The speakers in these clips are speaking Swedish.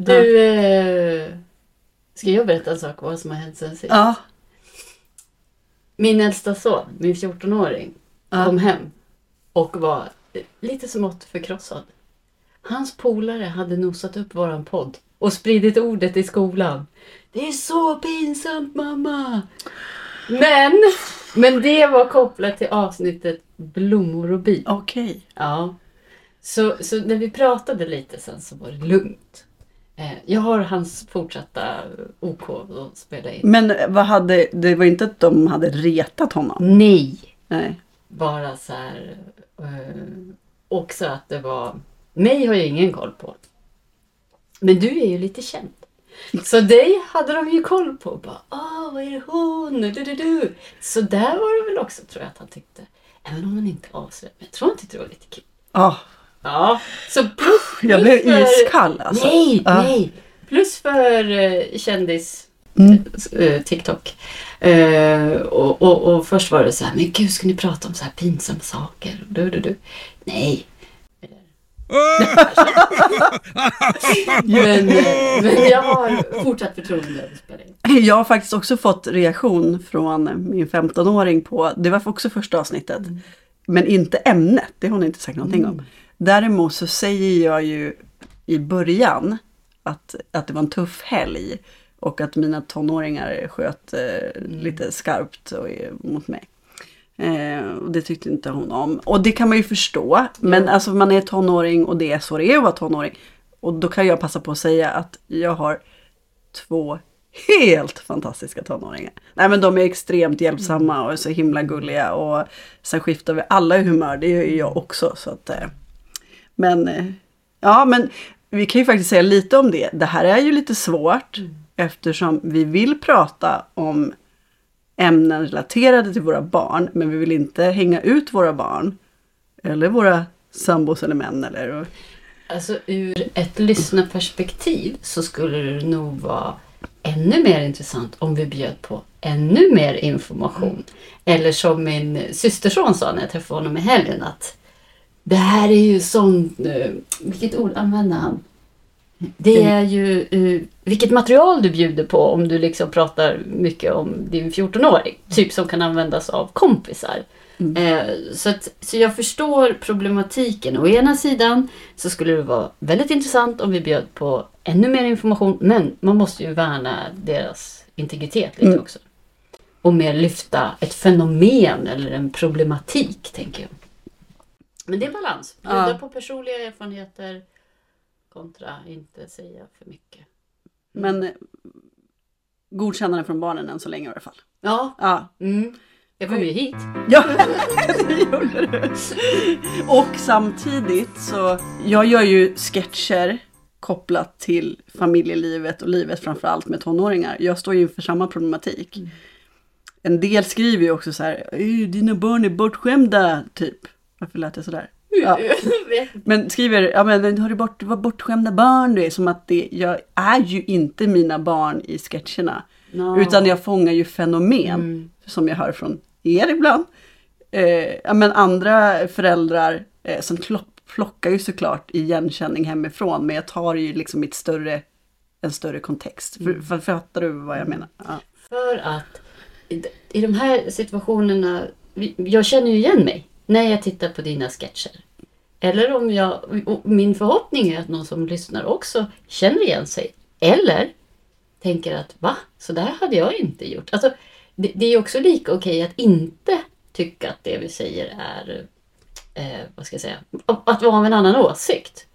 Du, eh, ska jag berätta en sak vad som har hänt sen sist? Ja. Min äldsta son, min 14-åring, Ja. kom hem och var lite smått förkrossad. Hans polare hade nosat upp våran podd och spridit ordet i skolan. Det är så pinsamt mamma! Men, men det var kopplat till avsnittet Blommor och bi. Okej. Ja. Så, så när vi pratade lite sen så var det lugnt. Eh, jag har hans fortsatta OK att spela in. Men vad hade, det var inte att de hade retat honom? Nej! Nej. Bara så här. Eh, också att det var... Mig har jag ingen koll på. Men du är ju lite känd. Så dig hade de ju koll på. Bara, Åh, vad är det hon? Du, du, du. Så där var det väl också tror jag att han tyckte. Även om han inte avslöjade. Men jag tror han tyckte det var lite kul. Ja, Ja, så plus, jag plus blev för- iskall alltså. Nej, Ja. nej. Plus för eh, kändis Mm. eh, TikTok. Eh, och, och, och först var det så här, men gud ska ni prata om så här pinsamma saker? Du, du, du. Nej. men, eh, men jag har fortsatt förtroende spela in. Jag har faktiskt också fått reaktion från min 15-åring på, det var också första avsnittet, men inte ämnet, det har hon inte sagt någonting om. Däremot så säger jag ju i början att, att det var en tuff helg och att mina tonåringar sköt eh, lite skarpt och, eh, mot mig. Eh, och det tyckte inte hon om. Och det kan man ju förstå. Men alltså man är tonåring och det är så det är att vara tonåring. Och då kan jag passa på att säga att jag har två helt fantastiska tonåringar. Nej men de är extremt hjälpsamma och är så himla gulliga. Och sen skiftar vi alla humör, det gör ju jag också. Så att, eh, men eh, ja, men vi kan ju faktiskt säga lite om det. Det här är ju lite svårt eftersom vi vill prata om ämnen relaterade till våra barn, men vi vill inte hänga ut våra barn. Eller våra sambos eller män. Eller, Alltså ur ett lyssnarperspektiv så skulle det nog vara ännu mer intressant om vi bjöd på ännu mer information. Eller som min systerson sa när jag träffade honom i helgen att det här är ju sånt, eh, vilket ord använder han? Det är ju eh, vilket material du bjuder på om du liksom pratar mycket om din 14-åring. Typ som kan användas av kompisar. Eh, så, att, så jag förstår problematiken. Å ena sidan så skulle det vara väldigt intressant om vi bjöd på ännu mer information. Men man måste ju värna deras integritet lite Mm. också. Och mer lyfta ett fenomen eller en problematik, tänker jag. Men det är balans. Bjuda Ja. på personliga erfarenheter kontra inte säga för mycket. men eh, godkännande från barnen än så länge i alla fall. Ja, Ja, mm. jag kom ju hit. Ja, det gjorde du. Och samtidigt så, jag gör ju sketcher kopplat till familjelivet och livet framförallt med tonåringar. Jag står ju inför samma problematik. En del skriver ju också så här, "Ey, dina barn är bortskämda, typ. Varför lät det sådär? Ja. Men skriver, ja men har du bort, vad bortskämda barn du är, som att det, jag är ju inte mina barn i sketcherna. No. Utan jag fångar ju fenomen Mm. som jag hör från er ibland. Eh, ja, men andra föräldrar eh, som plockar ju såklart igenkänning hemifrån. Men jag tar ju liksom ett större, en större kontext. För, för, fattar du vad jag menar? Ja. För att i, de här situationerna, jag känner ju igen mig när jag tittar på dina sketcher. Eller om jag, min förhoppning är att någon som lyssnar också känner igen sig. Eller tänker att va, så där hade jag inte gjort. Alltså, det, det är också lika okej att inte tycka att det vi säger är, eh, vad ska jag säga, att vara av en annan åsikt.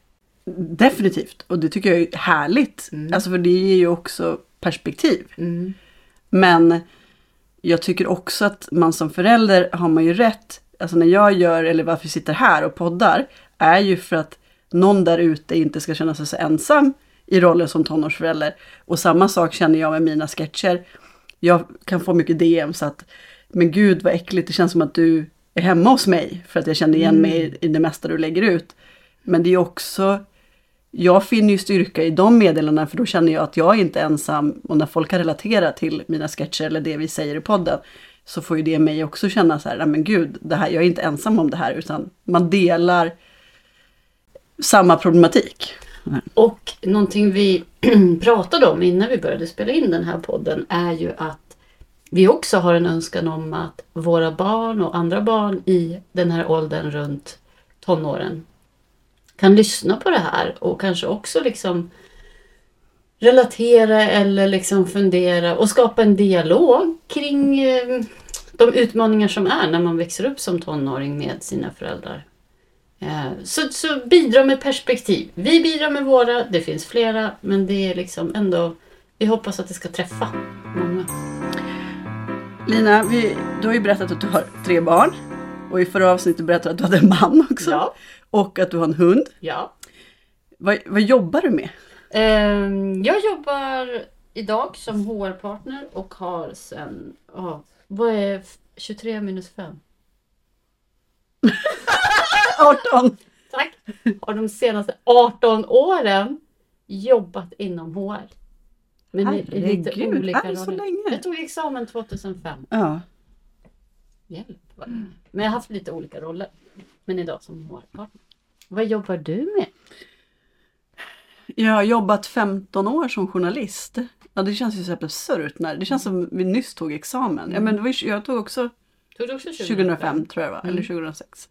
Definitivt. Och det tycker jag är härligt. Alltså för det ger ju också perspektiv. Mm. Men jag tycker också att man som förälder har man ju rätt, alltså när jag gör, eller varför vi sitter här och poddar, är ju för att någon där ute inte ska känna sig så ensam i rollen som tonårsförälder. Och samma sak känner jag med mina sketcher. Jag kan få mycket DM så att, men gud vad äckligt, det känns som att du är hemma hos mig, för att jag känner igen mig i, i det mesta du lägger ut. Men det är också, jag finner ju styrka i de meddelandena för då känner jag att jag är inte ensam och när folk kan relatera till mina sketcher eller det vi säger i podden så får ju det mig också känna så här, nej men gud, det här, jag är inte ensam om det här utan man delar samma problematik. Och någonting vi pratade om innan vi började spela in den här podden är ju att vi också har en önskan om att våra barn och andra barn i den här åldern runt tonåren kan lyssna på det här och kanske också liksom relatera eller liksom fundera och skapa en dialog kring eh, de utmaningar som är när man växer upp som tonåring med sina föräldrar. Eh, Så, så bidra med perspektiv. Vi bidrar med våra, det finns flera, men det är liksom ändå, vi hoppas att det ska träffa många. Lina, vi, du har ju berättat att du har tre barn. Och i förra avsnittet berättade du att du hade en man också. Ja, Och att du har en hund. ja. Vad, vad jobbar du med? Ehm, Jag jobbar idag som HR-partner och har sen, ja, vad är f- 23 minus 5? 18! Tack! Har de senaste 18 åren jobbat inom HR. Men i- i lite Herregud, olika är det så roller. länge? Jag tog examen 2005. Ja. Hjälp. vad- Men jag har haft lite olika roller. Men idag som HR-partner. Vad jobbar du med? Jag har jobbat 15 år som journalist. Ja, det känns ju så absurt. När, det känns som vi nyss tog examen. Ja, men var, jag tog också Tog också 2005 tror jag det var, eller 2006.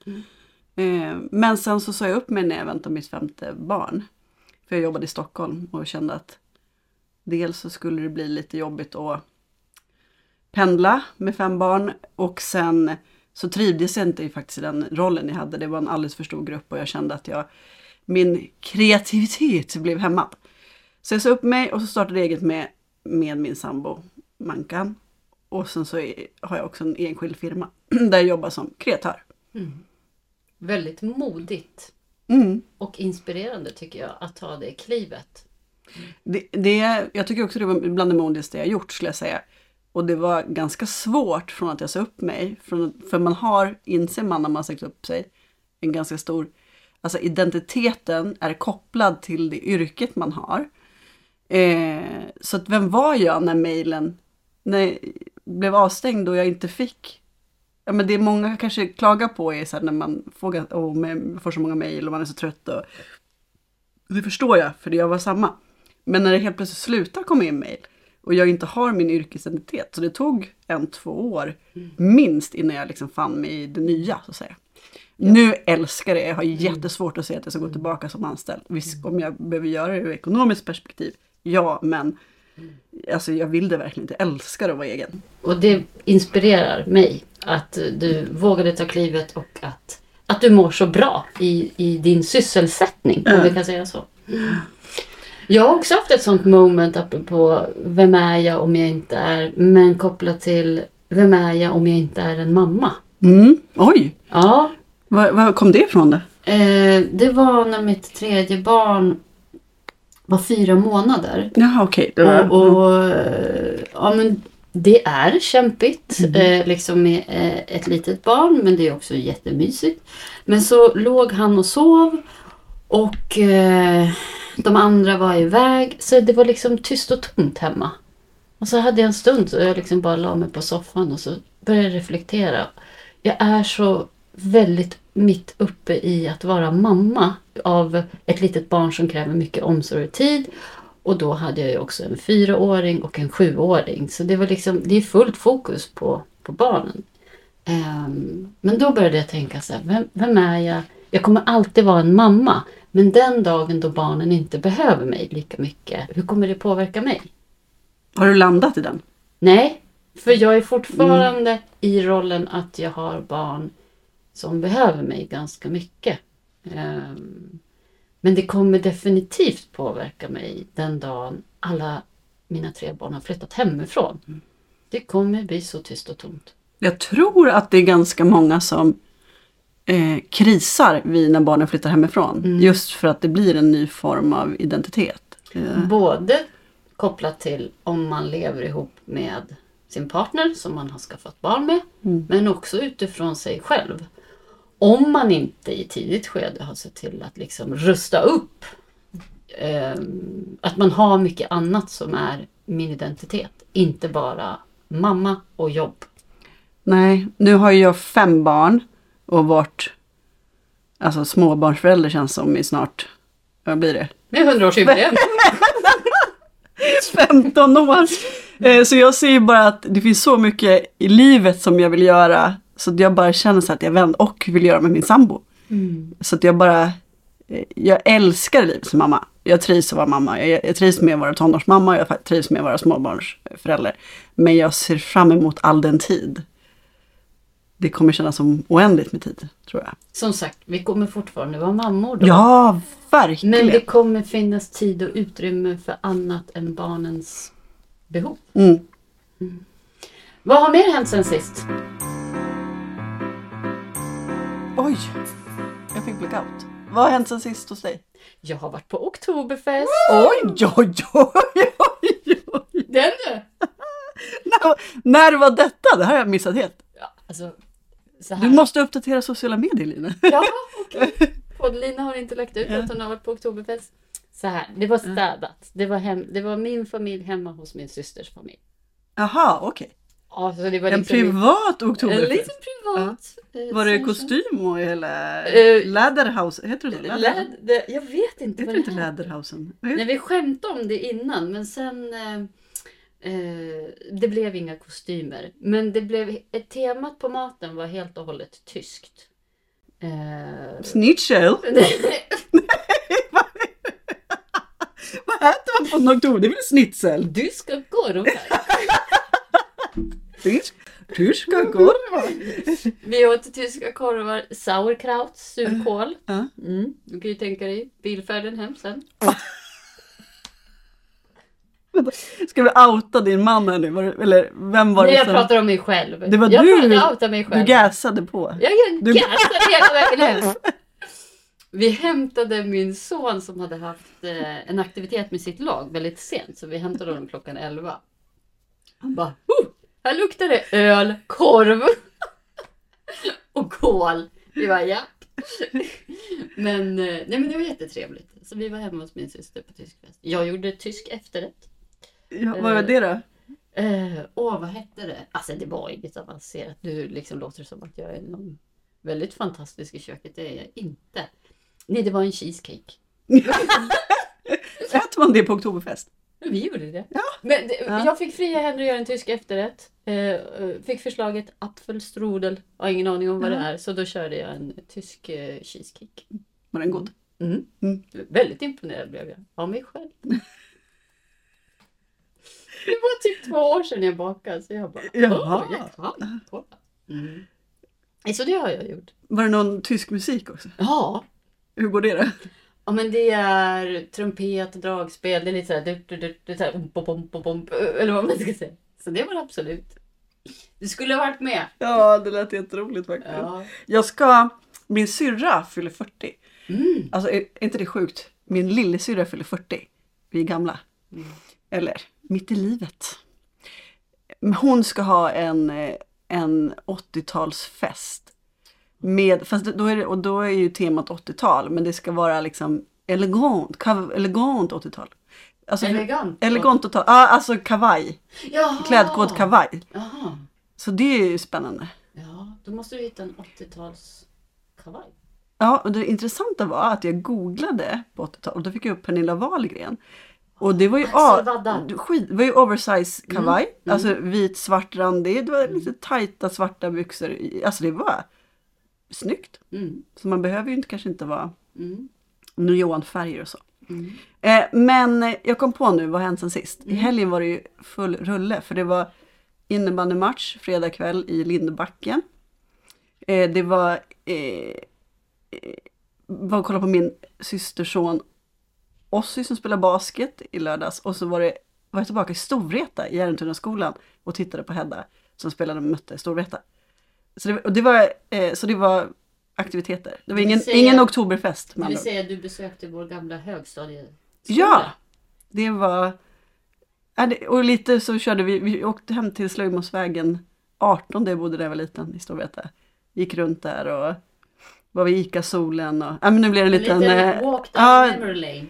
Eh, men sen så sa jag upp mig när jag väntade mitt femte barn. För jag jobbade i Stockholm och kände att dels så skulle det bli lite jobbigt att pendla med fem barn och sen så trivdes jag inte faktiskt i den rollen jag hade. Det var en alldeles för stor grupp och jag kände att jag, min kreativitet blev hämmad. Så jag sa upp mig och så startade jag eget med, med min sambo Mankan. Och sen så är, har jag också en enskild firma där jag jobbar som kreatör. Väldigt modigt Mm. och inspirerande tycker jag att ta det klivet. Det, det, jag tycker också det var bland det modigaste jag gjort skulle jag säga. Och det var ganska svårt från att jag sa upp mig. Från, för man har, inser man när man sagt upp sig, en ganska stor, alltså identiteten är kopplad till det yrket man har. Eh, så att vem var jag när mejlen när blev avstängd och jag inte fick Ja, men det många kanske klagar på är så här när man får, oh, får så många mejl och man är så trött. Och, det förstår jag, för jag var samma. Men när det helt plötsligt slutar komma in mejl och jag inte har min yrkesidentitet. Så det tog en, två år minst innan jag liksom fann mig i det nya, så att säga. Nu älskar jag det, jag har jättesvårt att se att jag ska gå tillbaka som anställd. Visst, om jag behöver göra det ur ekonomiskt perspektiv, ja, men alltså, jag vill det verkligen inte. Jag älskar att vara egen. Och det inspirerar mig att du vågade ta klivet och att, att du mår så bra i, i din sysselsättning, om vi kan säga så. Jag har också haft ett sånt moment apropå vem är jag om jag inte är, men kopplat till vem är jag om jag inte är en mamma. Mm. Oj, Ja, var, var kom det ifrån då? eh, det var när mitt tredje barn var fyra månader. Jaha, okej. var- Och, och eh, ja, men det är kämpigt eh, liksom med eh, ett litet barn men det är också jättemysigt. Men så låg han och sov och eh, de andra var iväg så det var liksom tyst och tomt hemma. Och så hade jag en stund så jag liksom bara la mig på soffan och så började jag reflektera. Jag är så väldigt mitt uppe i att vara mamma av ett litet barn som kräver mycket omsorg och tid. Och då hade jag ju också en fyraåring och en sjuåring. Så det var liksom, det är fullt fokus på, på barnen. Ehm, men då började jag tänka så här, vem, vem är jag? Jag kommer alltid vara en mamma. Men den dagen då barnen inte behöver mig lika mycket, hur kommer det påverka mig? Har du landat i den? Nej, för jag är fortfarande i rollen att jag har barn som behöver mig ganska mycket. Ehm, Men det kommer definitivt påverka mig den dagen alla mina tre barn har flyttat hemifrån. Det kommer bli så tyst och tomt. Jag tror att det är ganska många som eh, krisar vid när barnen flyttar hemifrån. Just för att det blir en ny form av identitet. Eh, Både kopplat till om man lever ihop med sin partner som man har skaffat barn med. Men också utifrån sig själv. Om man inte i tidigt skede har sett till att liksom rusta upp. Eh, att man har mycket annat som är min identitet. Inte bara mamma och jobb. nej, nu har jag fem barn och varit alltså, småbarnsförälder känns som i snart vad blir det? Med 100-årsjubileum. 15 år! Eh, Så jag ser ju bara att det finns så mycket i livet som jag vill göra. Så jag bara känner så att jag vänder och vill göra med min sambo. Mm. Så att jag bara, eh, jag älskar livet som mamma. Jag trivs att vara mamma. Jag, jag trivs med att vara tonårsmamma. Jag trivs med att vara småbarnsförälder. Men jag ser fram emot all den tid. Det kommer kännas som oändligt med tid, tror jag. Som sagt, vi kommer fortfarande vara mammor då. Ja, verkligen. Men det kommer finnas tid och utrymme för annat än barnens behov. Mm. Vad har mer hänt sen sist? Oj, jag fick blackout. Vad har hänt sen sist hos dig? Jag har varit på Oktoberfest. Oj, oj, oj, oj, oj. Den du! När, när var detta? Det här har jag missat helt. Ja, alltså. Du måste uppdatera sociala medier Lina. Ja, okej. Poddlina har inte lagt ut att hon har varit på Oktoberfest. Så här, det var städat. Det var, hem, det var min familj hemma hos min systers familj. Jaha, okej. Ja, så det var En liksom privat en oktoberfest. liten privat. eh, Var det kostym och hela Eh, Läderhouse? Heter det så? Läder- jag vet inte Heter det inte. Läderhausen? Nej, vi skämtade om det innan men sen eh, eh, det blev inga kostymer. Men det blev, temat på maten var helt och hållet tyskt. Eh, Schnitzel? Vad äter man på en oktober? Det är väl schnitzel? du ska gå runt här. Tysk? Tyska korvar? Vi åt tyska korvar, sauerkraut, surkål. Mm. Du kan ju tänka dig bilfärden hem sen. Ska vi outa din man här nu? Eller vem var Nej, det jag som... pratar om mig själv. Det var jag du- Jag outar mig Du själv. gasade på. Jag Du- gassade hela vägen hem. Vi hämtade min son som hade haft eh, en aktivitet med sitt lag väldigt sent. Så vi hämtade honom klockan 11. Han bara, här luktar det öl, korv och kål. Vi var ja. Men, eh, nej, men det var jättetrevligt. Så vi var hemma hos min syster på tyskfest. Jag gjorde tysk efterrätt. Ja, vad var det då? Eh, åh, vad hette det? Alltså det var inget avancerat. Du liksom låter som att jag är någon väldigt fantastisk i köket. Det är jag inte. Nej, det var en cheesecake. Äter man det på oktoberfest? Vi gjorde det. Ja. Men det, Ja. Jag fick fria händer att göra en tysk efterrätt. Eh, eh, fick förslaget apfelstrudel. Har ingen aning om vad det Ja. är. Så då körde jag en tysk eh, cheesecake. Var den god? Mm. Mm. Väldigt imponerad blev jag av mig själv. Det var typ två år sedan jag bakade så jag bara, Jaha. åh, jag kan. kolla." Mm. Så det har jag gjort. Var det någon tysk musik också? Ja, Hur går det då? Ja men det är trumpet, dragspel, det är lite såhär, du, du, du, du, ump, ump, ump, eller vad man ska säga. Så det var absolut. Du skulle ha varit med. Ja, det lät jätteroligt faktiskt. Ja. Jag ska, min syrra fyller 40. Mm. Alltså är, är inte det sjukt? Min lillasyrra fyller 40. Vi är gamla. Mm. Eller mitt i livet. Hon ska ha en, eh, en 80-talsfest. Med, fast då är det, och då är ju temat 80-tal, men det ska vara liksom elegant, kav, elegant 80-tal. Alltså, Elegant. Elegant 80-tal, ja alltså kavaj. Jaha. Klädkod kavaj. Jaha. Så det är ju spännande. Ja, då måste du hitta en 80-tals kavaj. Ja, och det intressanta var att jag googlade på 80-talet och då fick jag upp Pernilla Wahlgren. Och det var ju, ah, skit, var ju oversize kavaj, Mm, alltså vit svart randig, det var lite tajta svarta byxor. Alltså det var snyggt. Mm. Så man behöver ju inte, kanske inte vara Mm. neonfärger och så. Mm. Eh, men eh, jag kom på nu, vad har hänt sen sist? Mm. I helgen var det ju full rulle för det var innebandymatch fredag kväll i Lindbacken. Eh, det var, eh, eh, var att kolla på min systerson Ossi som spelar basket i lördags och så var det var jag tillbaka i Storvreta i Järntunaskolan och tittade på Hedda som spelade och mötte Storvreta. Så det, och det var, eh, så det var aktiviteter. Det var ingen, säga- ingen oktoberfest. Det vill säga du besökte vår gamla högstadieskola. Ja! Det var... Och lite så körde vi, vi åkte hem till Slöjmåsvägen 18 där jag bodde när jag var liten i Storvreta. Gick runt där och var vid ICA-solen och... Ja men nu blir det en En liten... liten eh, walk down memory lane.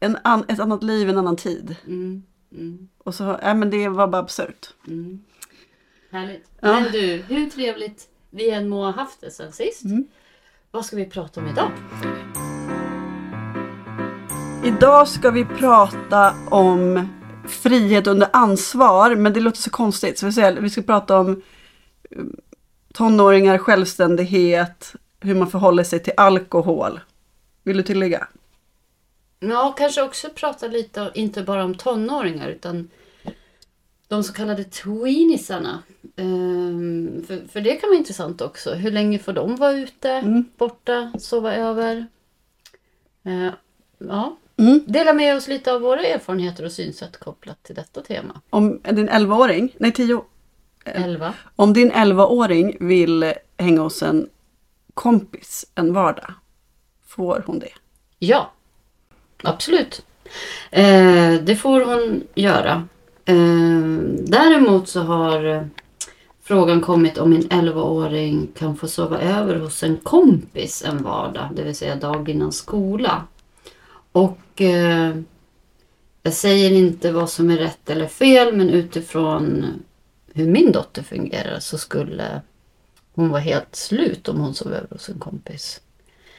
en an, ett annat liv, en annan tid. Mm. Mm. Och så, ja men det var bara absurt. Mm. Härligt. Ja. Men du, hur trevligt vi än må ha haft det sen sist. Mm. Vad ska vi prata om idag? Idag ska vi prata om frihet under ansvar, men det låter så konstigt. Så vi, säger, vi ska prata om eh, tonåringar, självständighet, hur man förhåller sig till alkohol. Vill du tillägga? Ja, kanske också prata lite, inte bara om tonåringar utan de så kallade tweeniesarna. Ehm, för, för det kan vara intressant också. Hur länge får de vara ute, Mm. borta, sova över? Eh, ja. Mm. Dela med oss lite av våra erfarenheter och synsätt kopplat till detta tema. Om din 11-åring, nej 10, 11. om din 11-åring vill hänga hos en kompis en vardag, får hon det? Ja, absolut. Eh, det får hon göra. Eh, däremot så har eh, frågan kommit om min 11-åring kan få sova över hos en kompis en vardag, det vill säga dag innan skola. Och eh, jag säger inte vad som är rätt eller fel, men utifrån hur min dotter fungerar så skulle hon vara helt slut om hon sov över hos en kompis.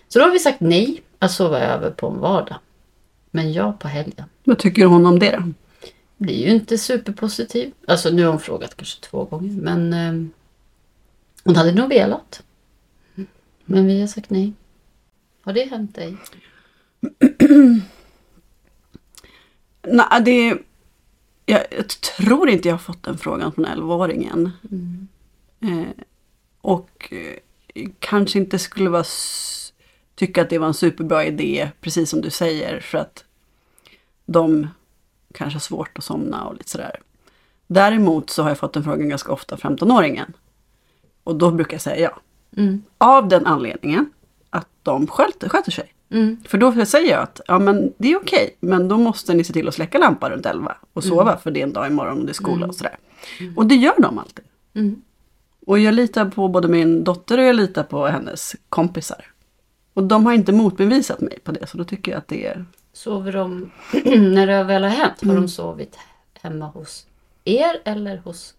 Så då har vi sagt nej att sova över på en vardag. Men ja på helgen. Vad tycker hon om det då? Blir ju inte superpositiv. Alltså nu har hon frågat kanske två gånger men eh, hon hade nog velat. Men vi har sagt nej. Har det hänt dig? Nej, det... Jag, jag tror inte jag har fått den frågan från 11-åringen. Eh, och eh, kanske inte skulle vara tycka att det var en superbra idé, precis som du säger, för att de kanske har svårt att somna och lite sådär. Däremot så har jag fått den frågan ganska ofta av 15-åringen. Och då brukar jag säga ja. Mm. Av den anledningen att de sköter, sköter sig. Mm. För då säger jag att ja, men det är okej, men då måste ni se till att släcka lampan runt 11 och sova för det är en dag imorgon och det är skola och sådär. Och det gör de alltid. Mm. Och jag litar på både min dotter och jag litar på hennes kompisar. Och de har inte motbevisat mig på det, så då tycker jag att det är... Sover de, när det väl har hänt, har de sovit hemma hos er eller hos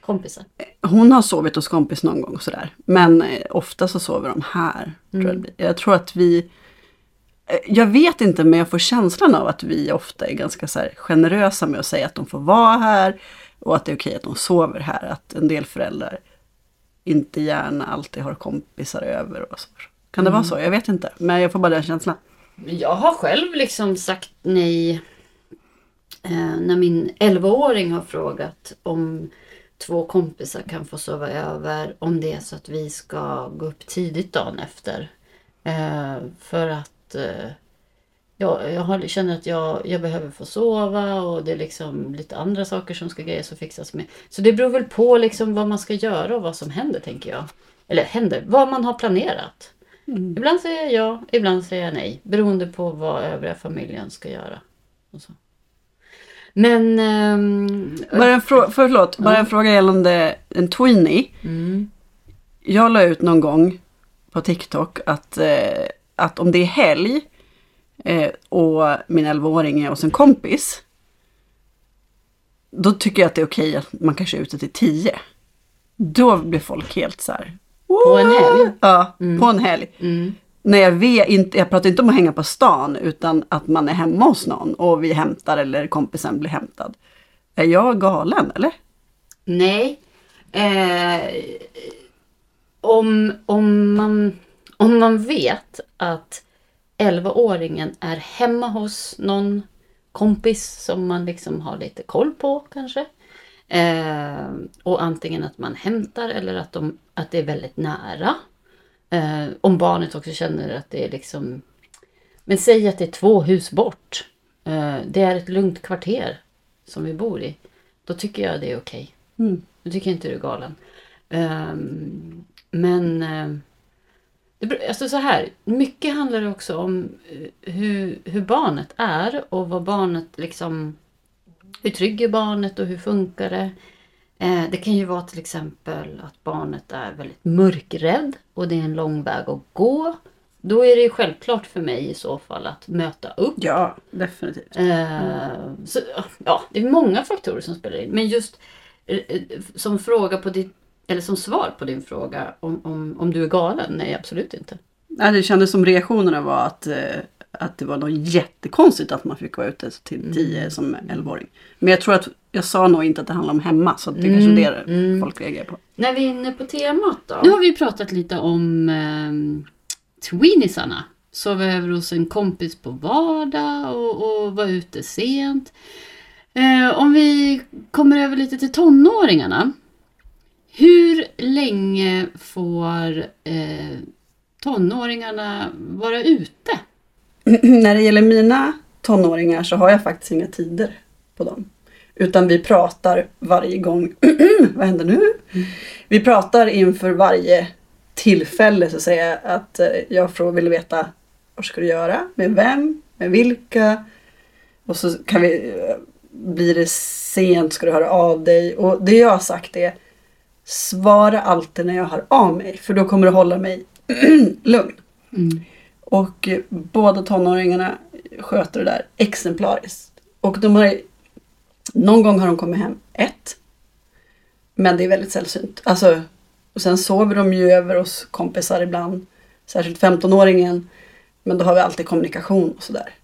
kompisar? Hon har sovit hos kompis någon gång sådär. Men eh, ofta så sover de här. Tror jag, blir. jag tror att vi... eh, Jag vet inte men jag får känslan av att vi ofta är ganska så generösa med att säga att de får vara här. Och att det är okej att de sover här. Att en del föräldrar inte gärna alltid har kompisar över och så. Kan det vara så? Jag vet inte. Men jag får bara den känslan. Jag har själv liksom sagt nej eh, när min 11-åring har frågat om två kompisar kan få sova över om det är så att vi ska gå upp tidigt dagen efter. Eh, för att eh, jag, jag har, känner att jag, jag behöver få sova och det är liksom lite andra saker som ska grejas och fixas med. Så det beror väl på liksom vad man ska göra och vad som händer tänker jag. Eller händer, vad man har planerat. Ibland säger jag ja, ibland säger jag nej. Beroende på vad övriga familjen ska göra. Och så. Men... ehm, Bara en, frå- förlåt, bara en fråga gällande en tweenie. mm, Jag la ut någon gång på TikTok att, eh, att om det är helg eh, och min 11-åring är hos en kompis. Då tycker jag att det är okej att man kanske är ute till 10. Då blir folk helt så här. På en helg? Ja, på en helg. mm, När jag vet, inte, jag pratar inte om att hänga på stan utan att man är hemma hos någon och vi hämtar eller kompisen blir hämtad. Är jag galen eller? nej. Eh, om, om, man, om man vet att 11-åringen är hemma hos någon kompis som man liksom har lite koll på kanske. Eh, och antingen att man hämtar eller att, de, att det är väldigt nära. Eh, om barnet också känner att det är liksom... Men säg att det är två hus bort. Eh, det är ett lugnt kvarter som vi bor i. Då tycker jag det är okej. Mm. Då tycker jag inte du är galen. Ehm, men... eh, det, alltså så här, mycket handlar det också om eh, hur, hur barnet är och vad barnet liksom... Hur trygg är barnet och hur funkar det? Eh, det kan ju vara till exempel att barnet är väldigt mörkrädd och det är en lång väg att gå. Då är det ju självklart för mig i så fall att möta upp. Ja, definitivt. Eh, så, ja, det är många faktorer som spelar in. Men just eh, som fråga på ditt, eller som svar på din fråga om, om, om du är galen? Nej, absolut inte. Nej, det kändes som reaktionerna var att, att det var något jättekonstigt att man fick vara ute till 10 som 11-åring. Men jag tror att jag sa nog inte att det handlar om hemma så det kanske är det mm. folk reagerar på. När vi är inne på temat då. Nu har vi pratat lite om eh, tweenisarna. Sova över hos en kompis på vardag och, och vara ute sent. Eh, om vi kommer över lite till tonåringarna. Hur länge får eh, tonåringarna vara ute? När det gäller mina tonåringar så har jag faktiskt inga tider på dem. Utan vi pratar varje gång. Vad händer nu? Vi pratar inför varje tillfälle så att säga att eh, jag frågar, vill veta vad ska du göra? Med vem? Med vilka? Och så kan vi, eh, blir det sent ska du höra av dig? Och det jag har sagt är svara alltid när jag hör av mig för då kommer du hålla mig lugn. Mm. Och båda tonåringarna sköter det där exemplariskt. Och de har, någon gång har de kommit hem ett. Men det är väldigt sällsynt. Alltså, och sen sover de ju över hos kompisar ibland. Särskilt 15-åringen. Men då har vi alltid kommunikation och sådär.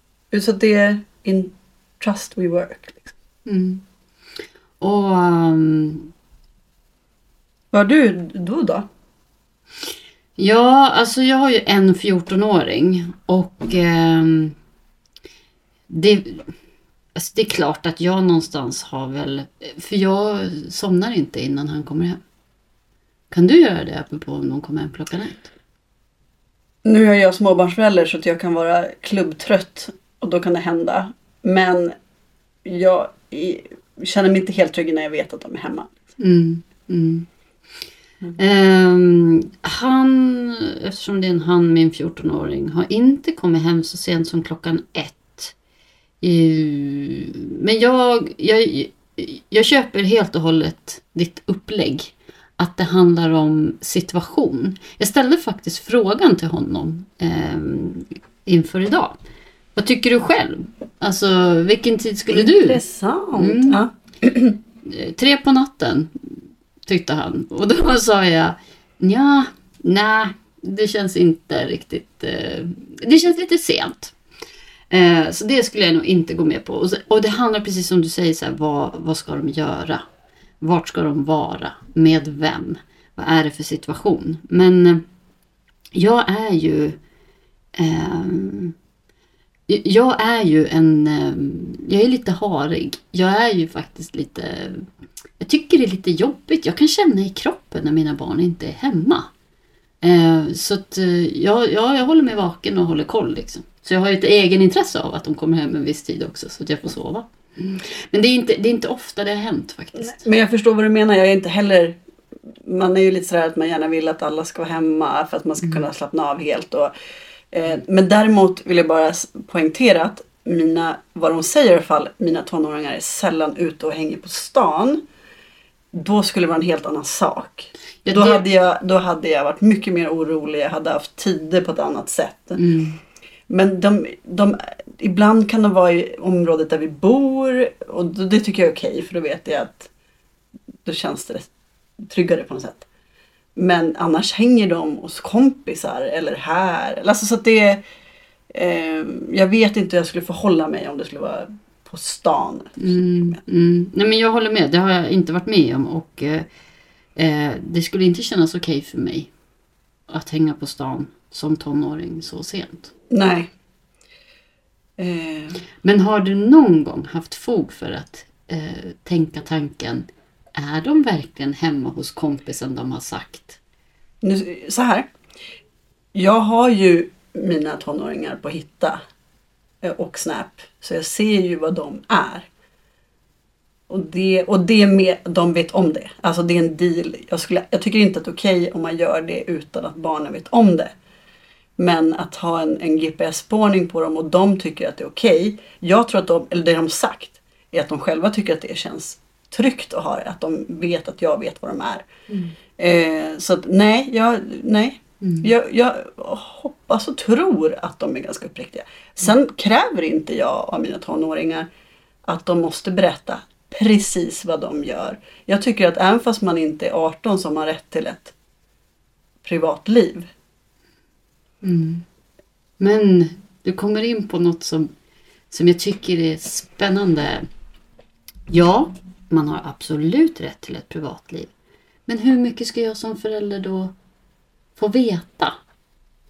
Så det är in trust we work. Liksom. Mm. Och um, Vad har du då då? Ja, alltså jag har ju en 14-åring och ehm, det, alltså det är klart att jag någonstans har väl, för jag somnar inte innan han kommer hem. Kan du göra det apropå om någon kommer hem klockan ett? Nu är jag småbarnsförälder så att jag kan vara klubbtrött och då kan det hända. Men jag känner mig inte helt trygg när jag vet att de är hemma. Mm, mm. Ehm, han, eftersom det är en han, min 14-åring, har inte kommit hem så sent som klockan ett. Eh, men jag, jag, jag köper helt och hållet ditt upplägg. Att det handlar om situation. Jag ställde faktiskt frågan till honom ehm, inför idag. Vad tycker du själv? Alltså vilken tid skulle du? Intressant. Mm. Ja. Eh, Tre på natten tyckte han. Och då sa jag ja, nej, det känns inte riktigt. Eh, det känns lite sent. Eh, så det skulle jag nog inte gå med på. Och, så, och det handlar precis som du säger, så här, vad, vad ska de göra? Vart ska de vara? Med vem? Vad är det för situation? Men eh, jag är ju eh, jag är ju en... Ehm, jag är lite harig. Jag är ju faktiskt lite... Jag tycker det är lite jobbigt. Jag kan känna i kroppen när mina barn inte är hemma. Ehm, så att eh, jag, jag, jag håller mig vaken och håller koll. Liksom. Så jag har ju ett egenintresse av att de kommer hem en viss tid också så att jag får sova. Men det är, inte, det är inte ofta det har hänt faktiskt. Men jag förstår vad du menar. Jag är inte heller... Man är ju lite sådär att man gärna vill att alla ska vara hemma för att man ska kunna slappna av helt. Och, men däremot vill jag bara poängtera att mina, vad de säger i alla fall, mina tonåringar är sällan ute och hänger på stan. Då skulle det vara en helt annan sak. Ja, då, det- hade jag, då hade jag varit mycket mer orolig. Jag hade haft tider på ett annat sätt. Mm. Men de, de, ibland kan de vara i området där vi bor och det det tycker jag är okej för då vet jag att då känns det tryggare på något sätt. Men annars hänger de hos kompisar eller här. Alltså så det eh, Jag vet inte hur jag skulle förhålla mig om det skulle vara på stan. Mm, mm. Nej men jag håller med, det har jag inte varit med om och eh, eh, det skulle inte kännas okej för mig att hänga på stan som tonåring så sent. Nej. Eh, Men har du någon gång haft fog för att eh, tänka tanken, är de verkligen hemma hos kompisen de har sagt? nu, så här. Jag har ju mina tonåringar på Hitta eh, och Snap. Så jag ser ju vad de är. Och det, och det med, de vet om det. Alltså det är en deal. Jag, skulle, jag tycker inte att det är okej om man gör det utan att barnen vet om det. Men att ha en, en GPS-spårning på dem och de tycker att det är okej. Jag tror att de, eller det de sagt, är att de själva tycker att det känns tryggt att ha det. Att de vet att jag vet vad de är. Eh, så att nej, jag, nej. Jag, jag hoppas och tror att de är ganska uppriktiga. Sen kräver inte jag av mina tonåringar att de måste berätta precis vad de gör. Jag tycker att även fast man inte är 18 så har man rätt till ett privatliv. Men Du kommer in på något som, som jag tycker är spännande. Ja, man har absolut rätt till ett privatliv. Men hur mycket ska jag som förälder då få veta?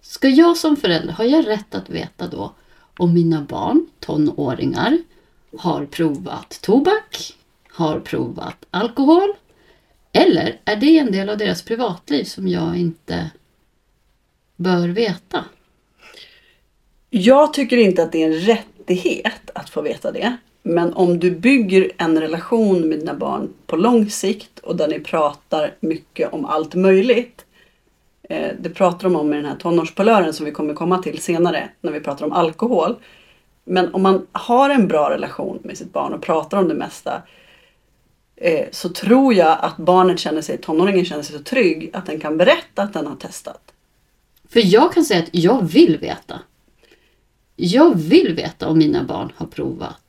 Ska jag som förälder, har jag rätt att veta då om mina barn, tonåringar, har provat tobak, har provat alkohol? Eller är det en del av deras privatliv som jag inte bör veta? Jag tycker inte att det är en rättighet att få veta det. Men om du bygger en relation med dina barn på lång sikt och där ni pratar mycket om allt möjligt. Eh, det pratar de om i den här tonårspolören som vi kommer komma till senare när vi pratar om alkohol. Men om man har en bra relation med sitt barn och pratar om det mesta eh, så tror jag att barnet känner sig, tonåringen känner sig så trygg att den kan berätta att den har testat. För jag kan säga att jag vill veta. Jag vill veta om mina barn har provat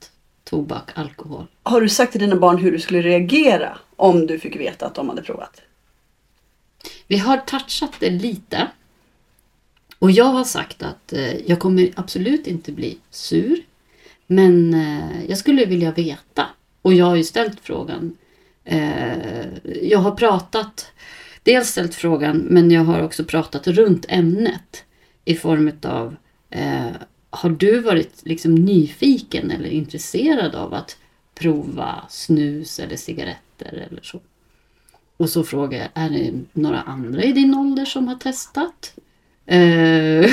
tobak, alkohol. Har du sagt till dina barn hur du skulle reagera om du fick veta att de hade provat? Vi har touchat det lite. Och jag har sagt att eh, jag kommer absolut inte bli sur. Men eh, jag skulle vilja veta. Och jag har ju ställt frågan. Eh, jag har pratat, dels ställt frågan men jag har också pratat runt ämnet. I form av har du varit liksom nyfiken eller intresserad av att prova snus eller cigaretter eller så? Och så frågar jag, är det några andra i din ålder som har testat? Eh,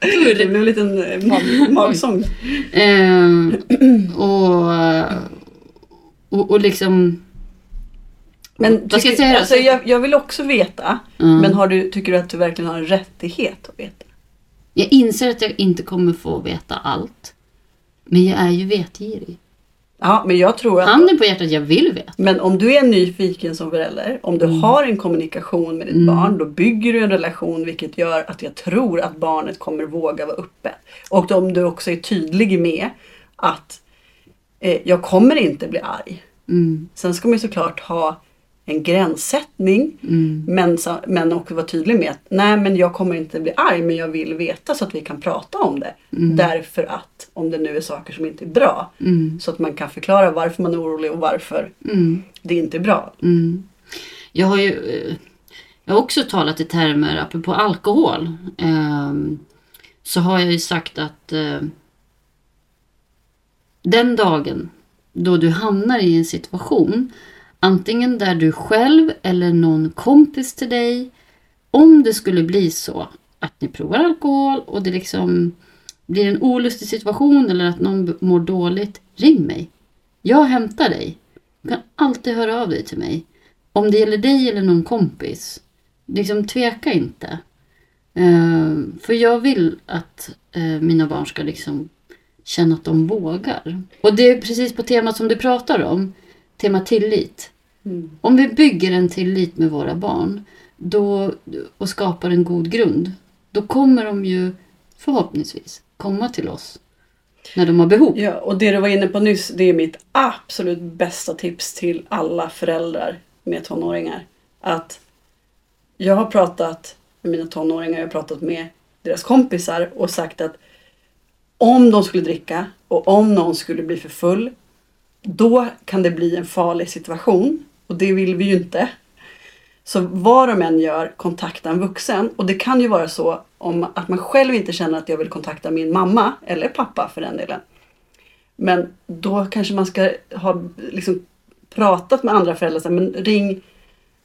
det blev en liten eh, mag magsång. Eh, och, och, och liksom... Men Vad ska jag säga? Alltså, jag, jag vill också veta. Mm. Men har du, tycker du att du verkligen har en rättighet att veta? Jag inser att jag inte kommer få veta allt. Men jag är ju vetgirig. Ja, men jag tror att... Handen på hjärtat, jag vill veta. Men om du är nyfiken som förälder, om du har en kommunikation med ditt Mm. barn, då bygger du en relation vilket gör att jag tror att barnet kommer våga vara uppe. Och om du också är tydlig med att eh, jag kommer inte bli arg. Mm, Sen ska man ju såklart ha en gränssättning. mm, Men, men också vara tydlig med att nej men jag kommer inte bli arg men jag vill veta så att vi kan prata om det. Därför att om det nu är saker som inte är bra. mm, Så att man kan förklara varför man är orolig och varför mm, det inte är bra. mm. Jag har ju eh, jag har också talat i termer, apropå alkohol. ehm, så har jag ju sagt att eh, den dagen då du hamnar i en situation, antingen där du själv eller någon kompis till dig, om det skulle bli så att ni provar alkohol och det liksom blir en olustig situation eller att någon mår dåligt, ring mig. Jag hämtar dig. Du kan alltid höra av dig till mig. Om det gäller dig eller någon kompis. Liksom tveka inte. Ehm, för jag vill att eh, mina barn ska liksom känna att de vågar. Och det är precis på temat som du pratar om. Tema tillit. Om vi bygger en tillit med våra barn då, och skapar en god grund. Då kommer de ju förhoppningsvis komma till oss när de har behov. Ja, och det du var inne på nyss, det är mitt absolut bästa tips till alla föräldrar med tonåringar. Att jag har pratat med mina tonåringar, jag har pratat med deras kompisar och sagt att om de skulle dricka och om någon skulle bli för full, då kan det bli en farlig situation. Och det vill vi ju inte. Så vad de än gör, kontakta en vuxen. Och det kan ju vara så om att man själv inte känner att jag vill kontakta min mamma, eller pappa för den delen. Men då kanske man ska ha liksom, pratat med andra föräldrar. Så här, men ring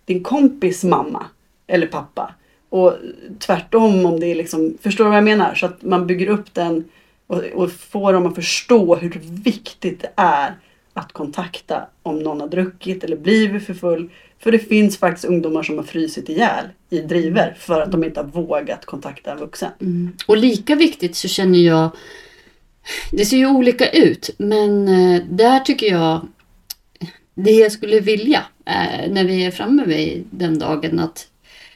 din kompis mamma eller pappa. Och tvärtom om det är liksom, förstår du vad jag menar? Så att man bygger upp den och, och får dem att förstå hur viktigt det är att kontakta om någon har druckit eller blivit för full. För det finns faktiskt ungdomar som har frysit ihjäl i driver för att de inte har vågat kontakta en vuxen. Mm. Och lika viktigt så känner jag, det ser ju olika ut, men eh, där tycker jag, det jag skulle vilja eh, när vi är framme vid den dagen att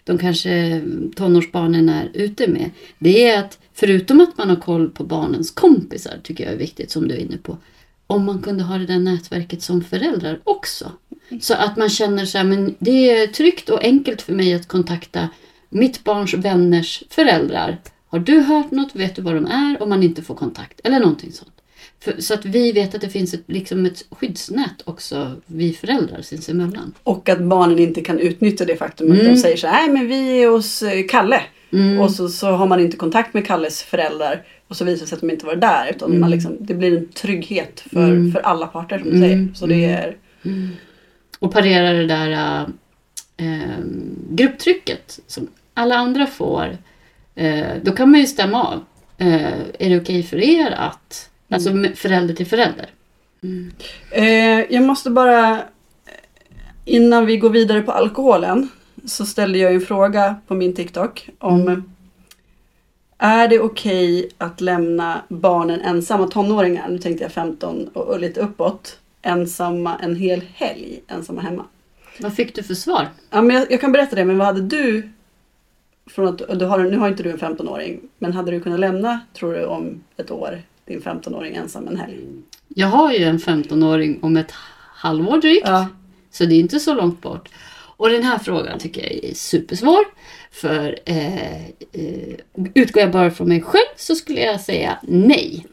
de kanske tonårsbarnen är ute med, det är att förutom att man har koll på barnens kompisar, tycker jag är viktigt som du är inne på, om man kunde ha det där nätverket som föräldrar också. Så att man känner så här, men det är tryggt och enkelt för mig att kontakta mitt barns vänners föräldrar Har du hört något? Vet du vad de är? Om man inte får kontakt. Eller någonting sånt. För, så att vi vet att det finns ett, liksom ett skyddsnät också, vi föräldrar sinsemellan. Och att barnen inte kan utnyttja det faktum att Mm. de säger så här, nej men vi är hos eh, Kalle. Mm. Och så, så har man inte kontakt med Kalles föräldrar. Och så visar det sig att de inte var där. Utan Mm. man liksom, det blir en trygghet för, Mm. för alla parter som du Mm. säger. Så det är... Och parera det där äh, grupptrycket som alla andra får. Eh, då kan man ju stämma av. Eh, är det okej för er att, alltså förälder till förälder. Jag måste bara, innan vi går vidare på alkoholen, så ställde jag en fråga på min TikTok om Mm. Är det okej att lämna barnen ensamma, tonåringar, nu tänkte jag 15 och, och lite uppåt, ensamma en hel helg, ensamma hemma? Vad fick du för svar? Ja, men jag, jag kan berätta det, men vad hade du, från att, du har, nu har inte du en 15-åring, men hade du kunnat lämna, tror du, om ett år, din 15-åring ensam en helg? Jag har ju en 15-åring om ett halvår drygt. Ja. Så det är inte så långt bort. Och den här frågan tycker jag är supersvår. För eh, eh, utgår jag bara från mig själv så skulle jag säga nej.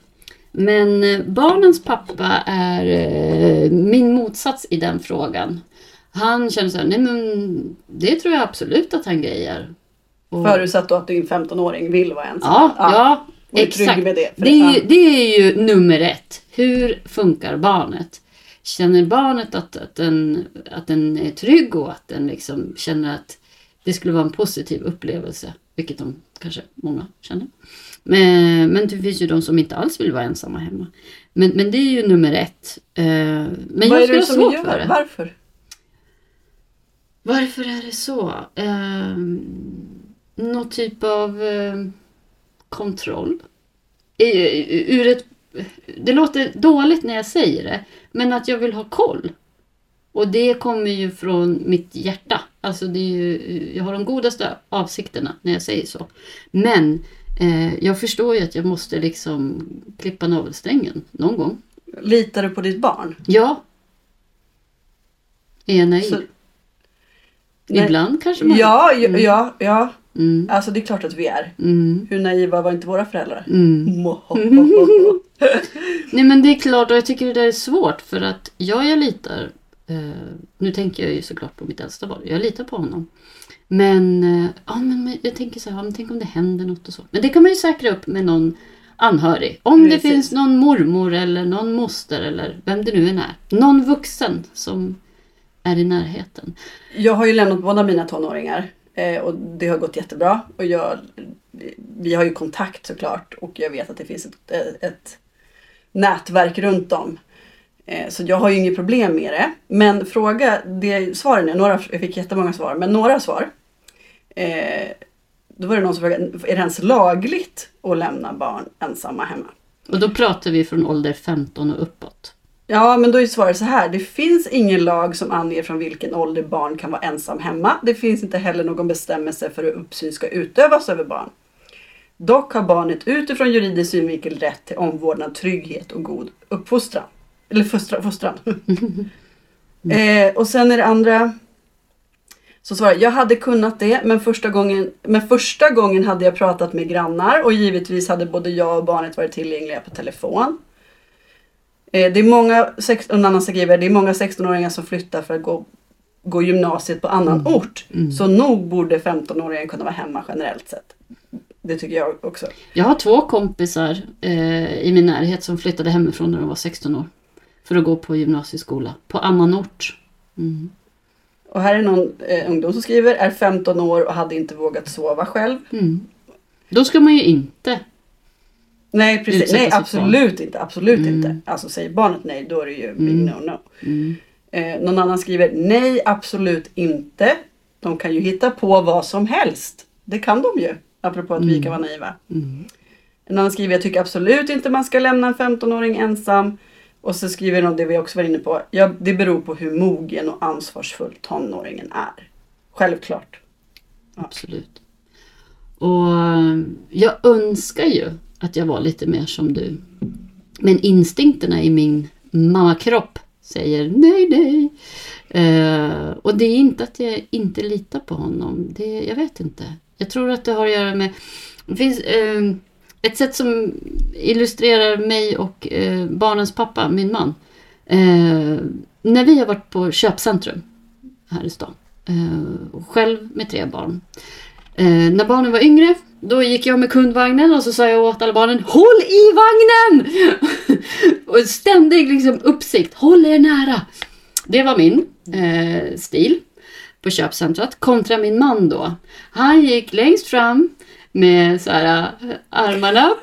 Men eh, barnens pappa är eh, min motsats i den frågan. Han känner så här, nej men det tror jag absolut att han grejer. Och- Förutsatt då att din 15-åring vill vara ensam. Ja, ja, trygg exakt. med det. Det är, ju, ja. det är ju nummer ett. Hur funkar barnet? Känner barnet att, att, den, att den är trygg och att den liksom känner att det skulle vara en positiv upplevelse? Vilket de kanske många känner. Men, men det finns ju de som inte alls vill vara ensamma hemma. Men, men det är ju nummer ett. Eh, Men Vad jag är det som svårt gör? för det. Varför? Varför är det så? Eh, någon typ av eh, kontroll? Ur ett, det låter dåligt när jag säger det, men att jag vill ha koll. Och det kommer ju från mitt hjärta. Alltså det är ju, jag har de godaste avsikterna när jag säger så. Men eh, jag förstår ju att jag måste liksom klippa navelsträngen någon gång. Litar du på ditt barn? Ja. Är jag naiv? Så- Nej. Ibland kanske man Ja, ja, ja, ja. Mm. Alltså det är klart att vi är. Mm. Hur naiva var inte våra föräldrar? Mm. Nej men det är klart och jag tycker det där är svårt för att ja, jag litar. Eh, nu tänker jag ju såklart på mitt äldsta barn. Jag litar på honom. Men, eh, ja, men jag tänker så här, ja, men tänk om det händer något och så. Men det kan man ju säkra upp med någon anhörig. Om Precis. det finns någon mormor eller någon moster eller vem det nu än är. Någon vuxen som är i närheten. Jag har ju lämnat båda mina tonåringar eh, och det har gått jättebra. Och jag, vi har ju kontakt såklart och jag vet att det finns ett, ett nätverk runt dem. Eh, Så jag har ju inget problem med det. Men fråga, det, svaren är, några, jag fick jättemånga svar, men några svar. Eh, då var det någon som frågade, är det ens lagligt att lämna barn ensamma hemma? Och då pratar vi från ålder 15 och uppåt. Ja, men då är svaret så här. Det finns ingen lag som anger från vilken ålder barn kan vara ensam hemma. Det finns inte heller någon bestämmelse för hur uppsyn ska utövas över barn. Dock har barnet utifrån juridisk synvinkel rätt till omvårdnad, trygghet och god uppfostran. Eller fostra, fostran. eh, och sen är det andra så svarar jag, hade kunnat det, men första, gången, men första gången hade jag pratat med grannar och givetvis hade både jag och barnet varit tillgängliga på telefon. Eh, Det är många, en annan skriver, det är många 16-åringar som flyttar för att gå, gå gymnasiet på annan ort. Så nog borde 15-åringen kunna vara hemma generellt sett. Det tycker jag också. Jag har två kompisar eh, i min närhet som flyttade hemifrån när de var 16 år. För att gå på gymnasieskola på annan ort. Mm. Och här är någon eh, ungdom som skriver, är 15 år och hade inte vågat sova själv. Mm. Då ska man ju inte. Nej, precis. Nej, absolut inte. Absolut Mm. inte. Alltså säger barnet nej, då är det ju big Mm. no-no. Mm. Eh, någon annan skriver, nej, absolut inte. De kan ju hitta på vad som helst. Det kan de ju. Apropå att vi Mm. kan vara naiva. Mm. En annan skriver, jag tycker absolut inte man ska lämna en 15-åring ensam. Och så skriver någon det vi också var inne på. Ja, det beror på hur mogen och ansvarsfull tonåringen är. Självklart. Absolut. Och eh, jag önskar ju att jag var lite mer som du. Men instinkterna i min mammakropp säger nej, nej. Eh, och det är inte att jag inte litar på honom. Det, jag vet inte. Jag tror att det har att göra med Det finns eh, ett sätt som illustrerar mig och eh, barnens pappa, min man. Eh, när vi har varit på köpcentrum här i stan. Eh, själv med tre barn. Eh, när barnen var yngre, då gick jag med kundvagnen och så sa jag åt alla barnen Håll i vagnen! och ständig liksom, uppsikt, håll er nära. Det var min eh, stil på köpcentret. Kontra min man då. Han gick längst fram med så här, äh, armarna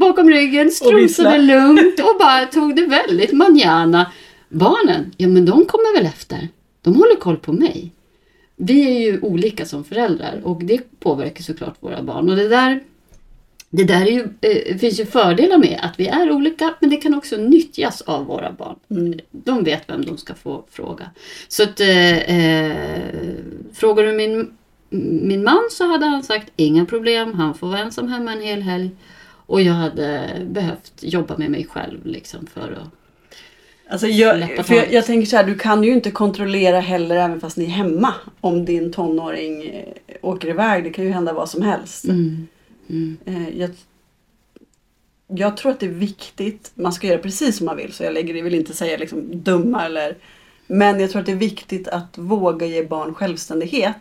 bakom ryggen, strosade lugnt och bara tog det väldigt manjana. Barnen, ja men de kommer väl efter. De håller koll på mig. Vi är ju olika som föräldrar och det påverkar såklart våra barn. Och det där, det där är ju, eh, finns ju fördelar med att vi är olika men det kan också nyttjas av våra barn. Mm. De vet vem de ska få fråga. Så att eh, eh frågar du min min man så hade han sagt inga problem, han får vara ensam hemma en hel helg. Och jag hade behövt jobba med mig själv liksom för att Alltså jag, för jag, jag, tänker så här, du kan ju inte kontrollera heller även fast ni är hemma. Om din tonåring eh, åker iväg. Det kan ju hända vad som helst. Mm. Mm. Eh, jag, jag, tror att det är viktigt. Man ska göra precis som man vill. Så jag lägger, vill inte säga liksom dumma eller. Men jag tror att det är viktigt att våga ge barn självständighet.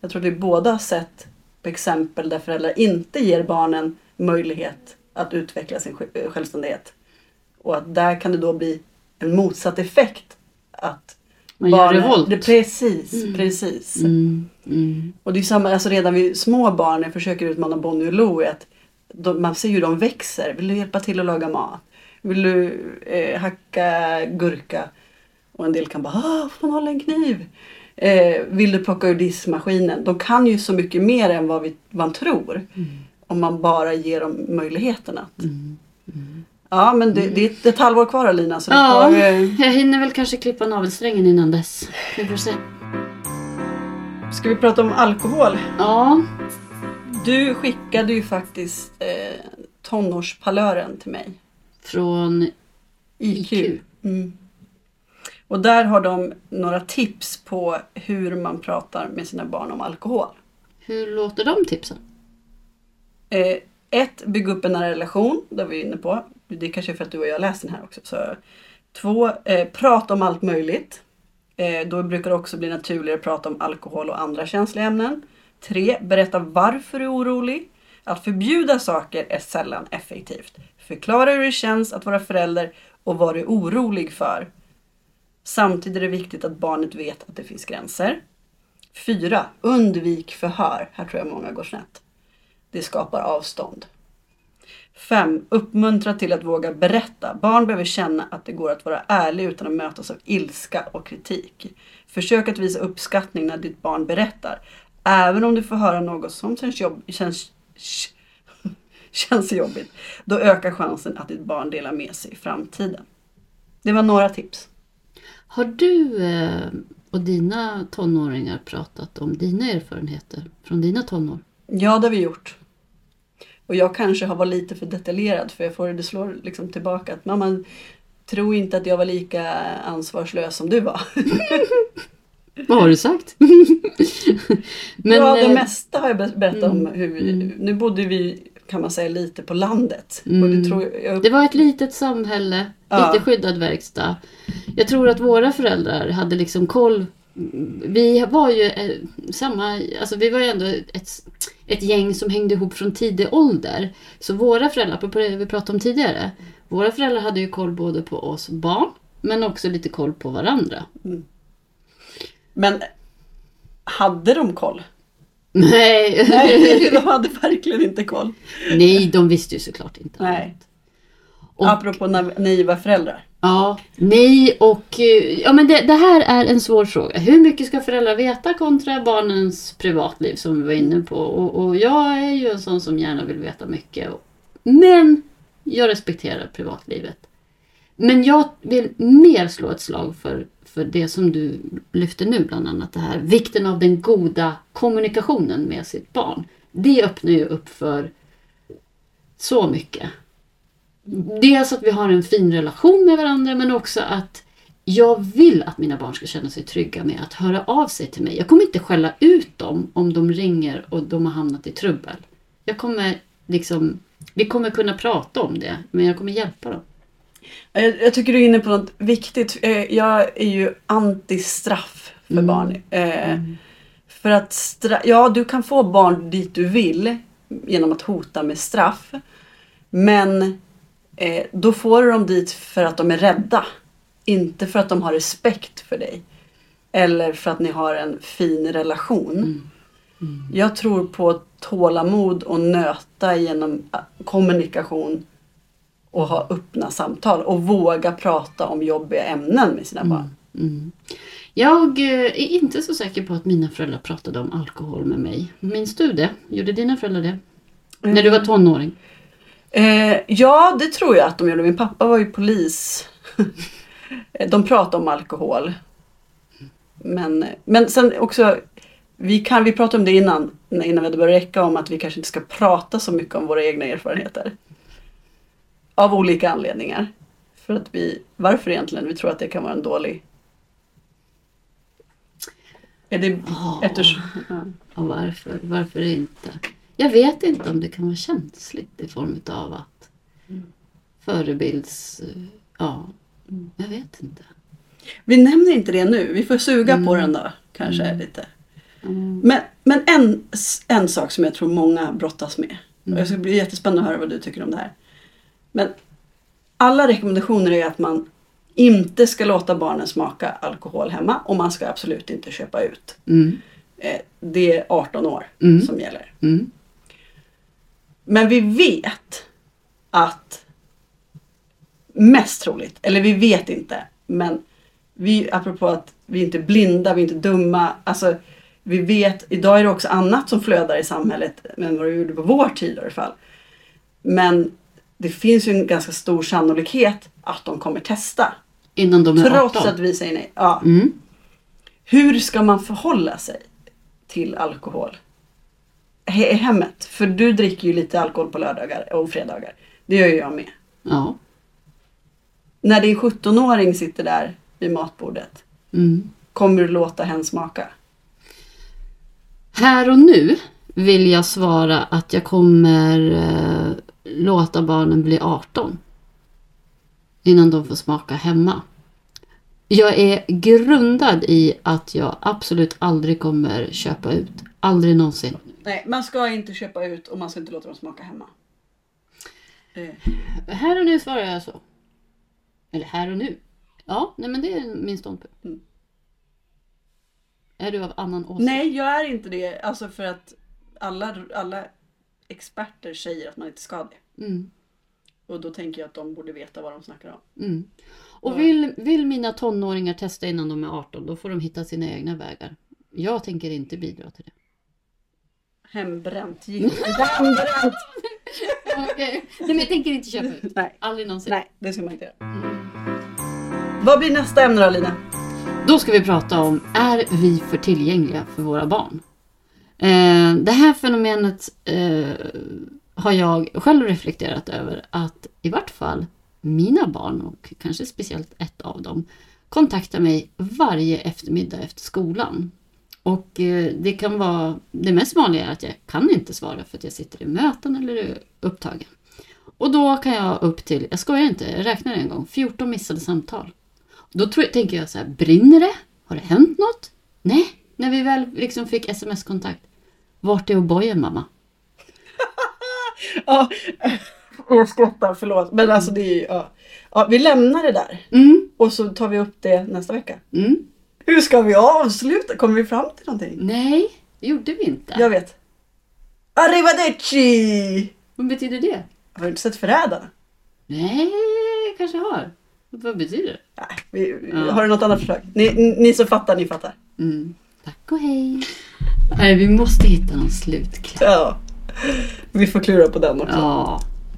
Jag tror att vi båda har sett exempel där föräldrar inte ger barnen möjlighet att utveckla sin eh, självständighet. Och att där kan det då bli en motsatt effekt. Att man barnen, gör revolt. Det, precis, mm. precis. Mm. Mm. Och det är samma, alltså redan vid små barn, jag försöker utmana Bonnie och Louie, att de, man ser hur de växer. Vill du hjälpa till att laga mat? Vill du eh, hacka gurka? Och en del kan bara, ah, får man hålla en kniv? Eh, vill du plocka ur diskmaskinen? De kan ju så mycket mer än vad vi, man tror. Mm. Om man bara ger dem möjligheten att. Mm. Mm. Ja men det, det, är ett halvår kvar Alina. Så ja, får, eh... jag hinner väl kanske klippa navelsträngen innan dess. Vi får se. Ska vi prata om alkohol? Ja. Du skickade ju faktiskt eh, tonårspalören till mig. Från IQ. IQ. Mm. Och där har de några tips på hur man pratar med sina barn om alkohol. Hur låter de tipsen? Eh, ett, bygga upp en nära relation. Det var vi inne på. Det är kanske för att du och jag läst den här också. Så, två, eh, prata om allt möjligt. Eh, då brukar det också bli naturligare att prata om alkohol och andra känsliga ämnen. Tre, berätta varför du är orolig. Att förbjuda saker är sällan effektivt. Förklara hur det känns att vara förälder och vad du är orolig för. Samtidigt är det viktigt att barnet vet att det finns gränser. 4. Undvik förhör. Här tror jag många går snett. Det skapar avstånd. 5. Uppmuntra till att våga berätta. Barn behöver känna att det går att vara ärlig utan att mötas av ilska och kritik. Försök att visa uppskattning när ditt barn berättar. Även om du får höra något som känns, jobb, känns, känns jobbigt. Då ökar chansen att ditt barn delar med sig i framtiden. Det var några tips. Har du eh, och dina tonåringar pratat om dina erfarenheter från dina tonår? Ja, det har vi gjort. Och jag kanske har varit lite för detaljerad för jag får, det slår liksom tillbaka att mamma, tro inte att jag var lika ansvarslös som du var. Vad har du sagt? Men, ja, det eh, mesta har jag berättat om. Mm, hur, mm. Nu bodde vi kan man säga lite på landet. Mm. Det, jag... det, var ett litet samhälle, ja. lite skyddad verkstad. Jag tror att våra föräldrar hade liksom koll. Vi var ju eh, samma, alltså vi var ju ändå ett, ett gäng som hängde ihop från tidig ålder. Så våra föräldrar, på det vi pratade om tidigare, våra föräldrar hade ju koll både på oss barn men också lite koll på varandra. Mm. Men hade de koll? Nej. Nej, de hade verkligen inte koll. Nej, de visste ju såklart inte. Nej. Och, Apropå naiva föräldrar. Ja, nej och eh, ja, men det, det, här är en svår fråga. Hur mycket ska föräldrar veta kontra barnens privatliv som vi var inne på? Och, och jag är ju en sån som gärna vill veta mycket. Men jag respekterar privatlivet. Men jag vill mer slå ett slag för för det som du lyfter nu, bland annat det här vikten av den goda kommunikationen med sitt barn. Det öppnar ju upp för så mycket. Dels att vi har en fin relation med varandra men också att jag vill att mina barn ska känna sig trygga med att höra av sig till mig. Jag kommer inte skälla ut dem om de ringer och de har hamnat i trubbel. Jag kommer liksom, vi kommer kunna prata om det, men jag kommer hjälpa dem. Jag, jag tycker du är inne på något viktigt. Eh, Jag är ju anti-straff för Mm. barn. Eh, För att stra- ja, du kan få barn dit du vill genom att hota med straff. Men eh, då får du dem dit för att de är rädda. Inte för att de har respekt för dig. Eller för att ni har en fin relation. Jag tror på tålamod och nöta genom ah, kommunikation och ha öppna samtal och våga prata om jobbiga ämnen med sina barn. Mm. Jag eh, är inte så säker på att mina föräldrar pratade om alkohol med mig. Minns du det? Gjorde dina föräldrar det? När du var tonåring? Eh, ja, det tror jag att de gjorde. Min pappa var ju polis. de pratade om alkohol. Men, men sen också, vi, kan, vi pratade om det innan, innan vi hade börjat räcka om att vi kanske inte ska prata så mycket om våra egna erfarenheter. Av olika anledningar. För att vi, varför egentligen? Vi tror att det kan vara en dålig... Är det Ja. eftersom... Ja. Och varför? Varför inte? Jag vet inte om det kan vara känsligt i form av att förebilds... Ja, jag vet inte. Vi nämner inte det nu, vi får suga på Mm. den då. Kanske Mm. lite. Mm. Men, men en, en sak som jag tror många brottas med. Mm. Och jag ska bli jättespännande att höra vad du tycker om det här. Men alla rekommendationer är att man inte ska låta barnen smaka alkohol hemma och man ska absolut inte köpa ut. Mm. Eh, Det är 18 år Mm. som gäller. Mm. Men vi vet att mest troligt, eller vi vet inte, men vi, apropå att vi inte är blinda, vi är inte dumma. Alltså, vi vet, idag är det också annat som flödar i samhället än vad det gjorde på vår tid i alla fall. Men det finns ju en ganska stor sannolikhet att de kommer testa. Innan de är Trots 18. att vi säger nej. Ja. Mm. Hur ska man förhålla sig till alkohol He- i hemmet? För du dricker ju lite alkohol på lördagar och fredagar. Det gör ju jag med. Ja. När din 17-åring sitter där vid matbordet, Mm. kommer du låta hen smaka? Här och nu vill jag svara att jag kommer eh, låta barnen bli 18. Innan de får smaka hemma. Jag är grundad i att jag absolut aldrig kommer köpa ut. Aldrig någonsin. Nej, man ska inte köpa ut och man ska inte låta dem smaka hemma. Eh, Här och nu svarar jag så. Eller här och nu. Ja, nej men det är min ståndpunkt. Mm. Är du av annan åsikt? Nej, jag är inte det. Alltså för att alla, alla experter säger att man inte ska det. Mm. Och då tänker jag att de borde veta vad de snackar om. Mm. Och vill, vill mina tonåringar testa innan de är 18 då får de hitta sina egna vägar. Jag tänker inte bidra till det. Hembränt. Hembränt! Okej. Nej men jag tänker inte köpa ut. Nej, Aldrig någonsin. nej, det ska man inte göra. Mm. Vad blir nästa ämne då Lina? Då ska vi prata om, är vi för tillgängliga för våra barn? Eh, det här fenomenet eh, har jag själv reflekterat över att i vart fall mina barn och kanske speciellt ett av dem kontaktar mig varje eftermiddag efter skolan. Och eh, det kan vara, det mest vanliga är att jag kan inte svara för att jag sitter i möten eller är upptagen. Och då kan jag upp till, jag skojar inte, jag räknar en gång, 14 missade samtal. Då tror, tänker jag så här, brinner det? Har det hänt något? Nej, när vi väl liksom fick sms-kontakt. Vart är O'boyen mamma? Ja, jag skrattar, förlåt. Men alltså det är ju, ja. ja. Vi lämnar det där Mm, och så tar vi upp det nästa vecka. mm. Hur ska vi avsluta? Kommer vi fram till någonting? Nej, det gjorde vi inte. Jag vet. Arrivederci! Vad betyder det? Har du inte sett Förrädarna? Nej, jag kanske har. Vad betyder det? Nej, vi, Ja. Har du något annat förslag? Ni, ni som fattar, ni fattar. Mm. Tack och hej. Nej, vi måste hitta någon slutkläm. Ja. Vi får klura på den också. Ja.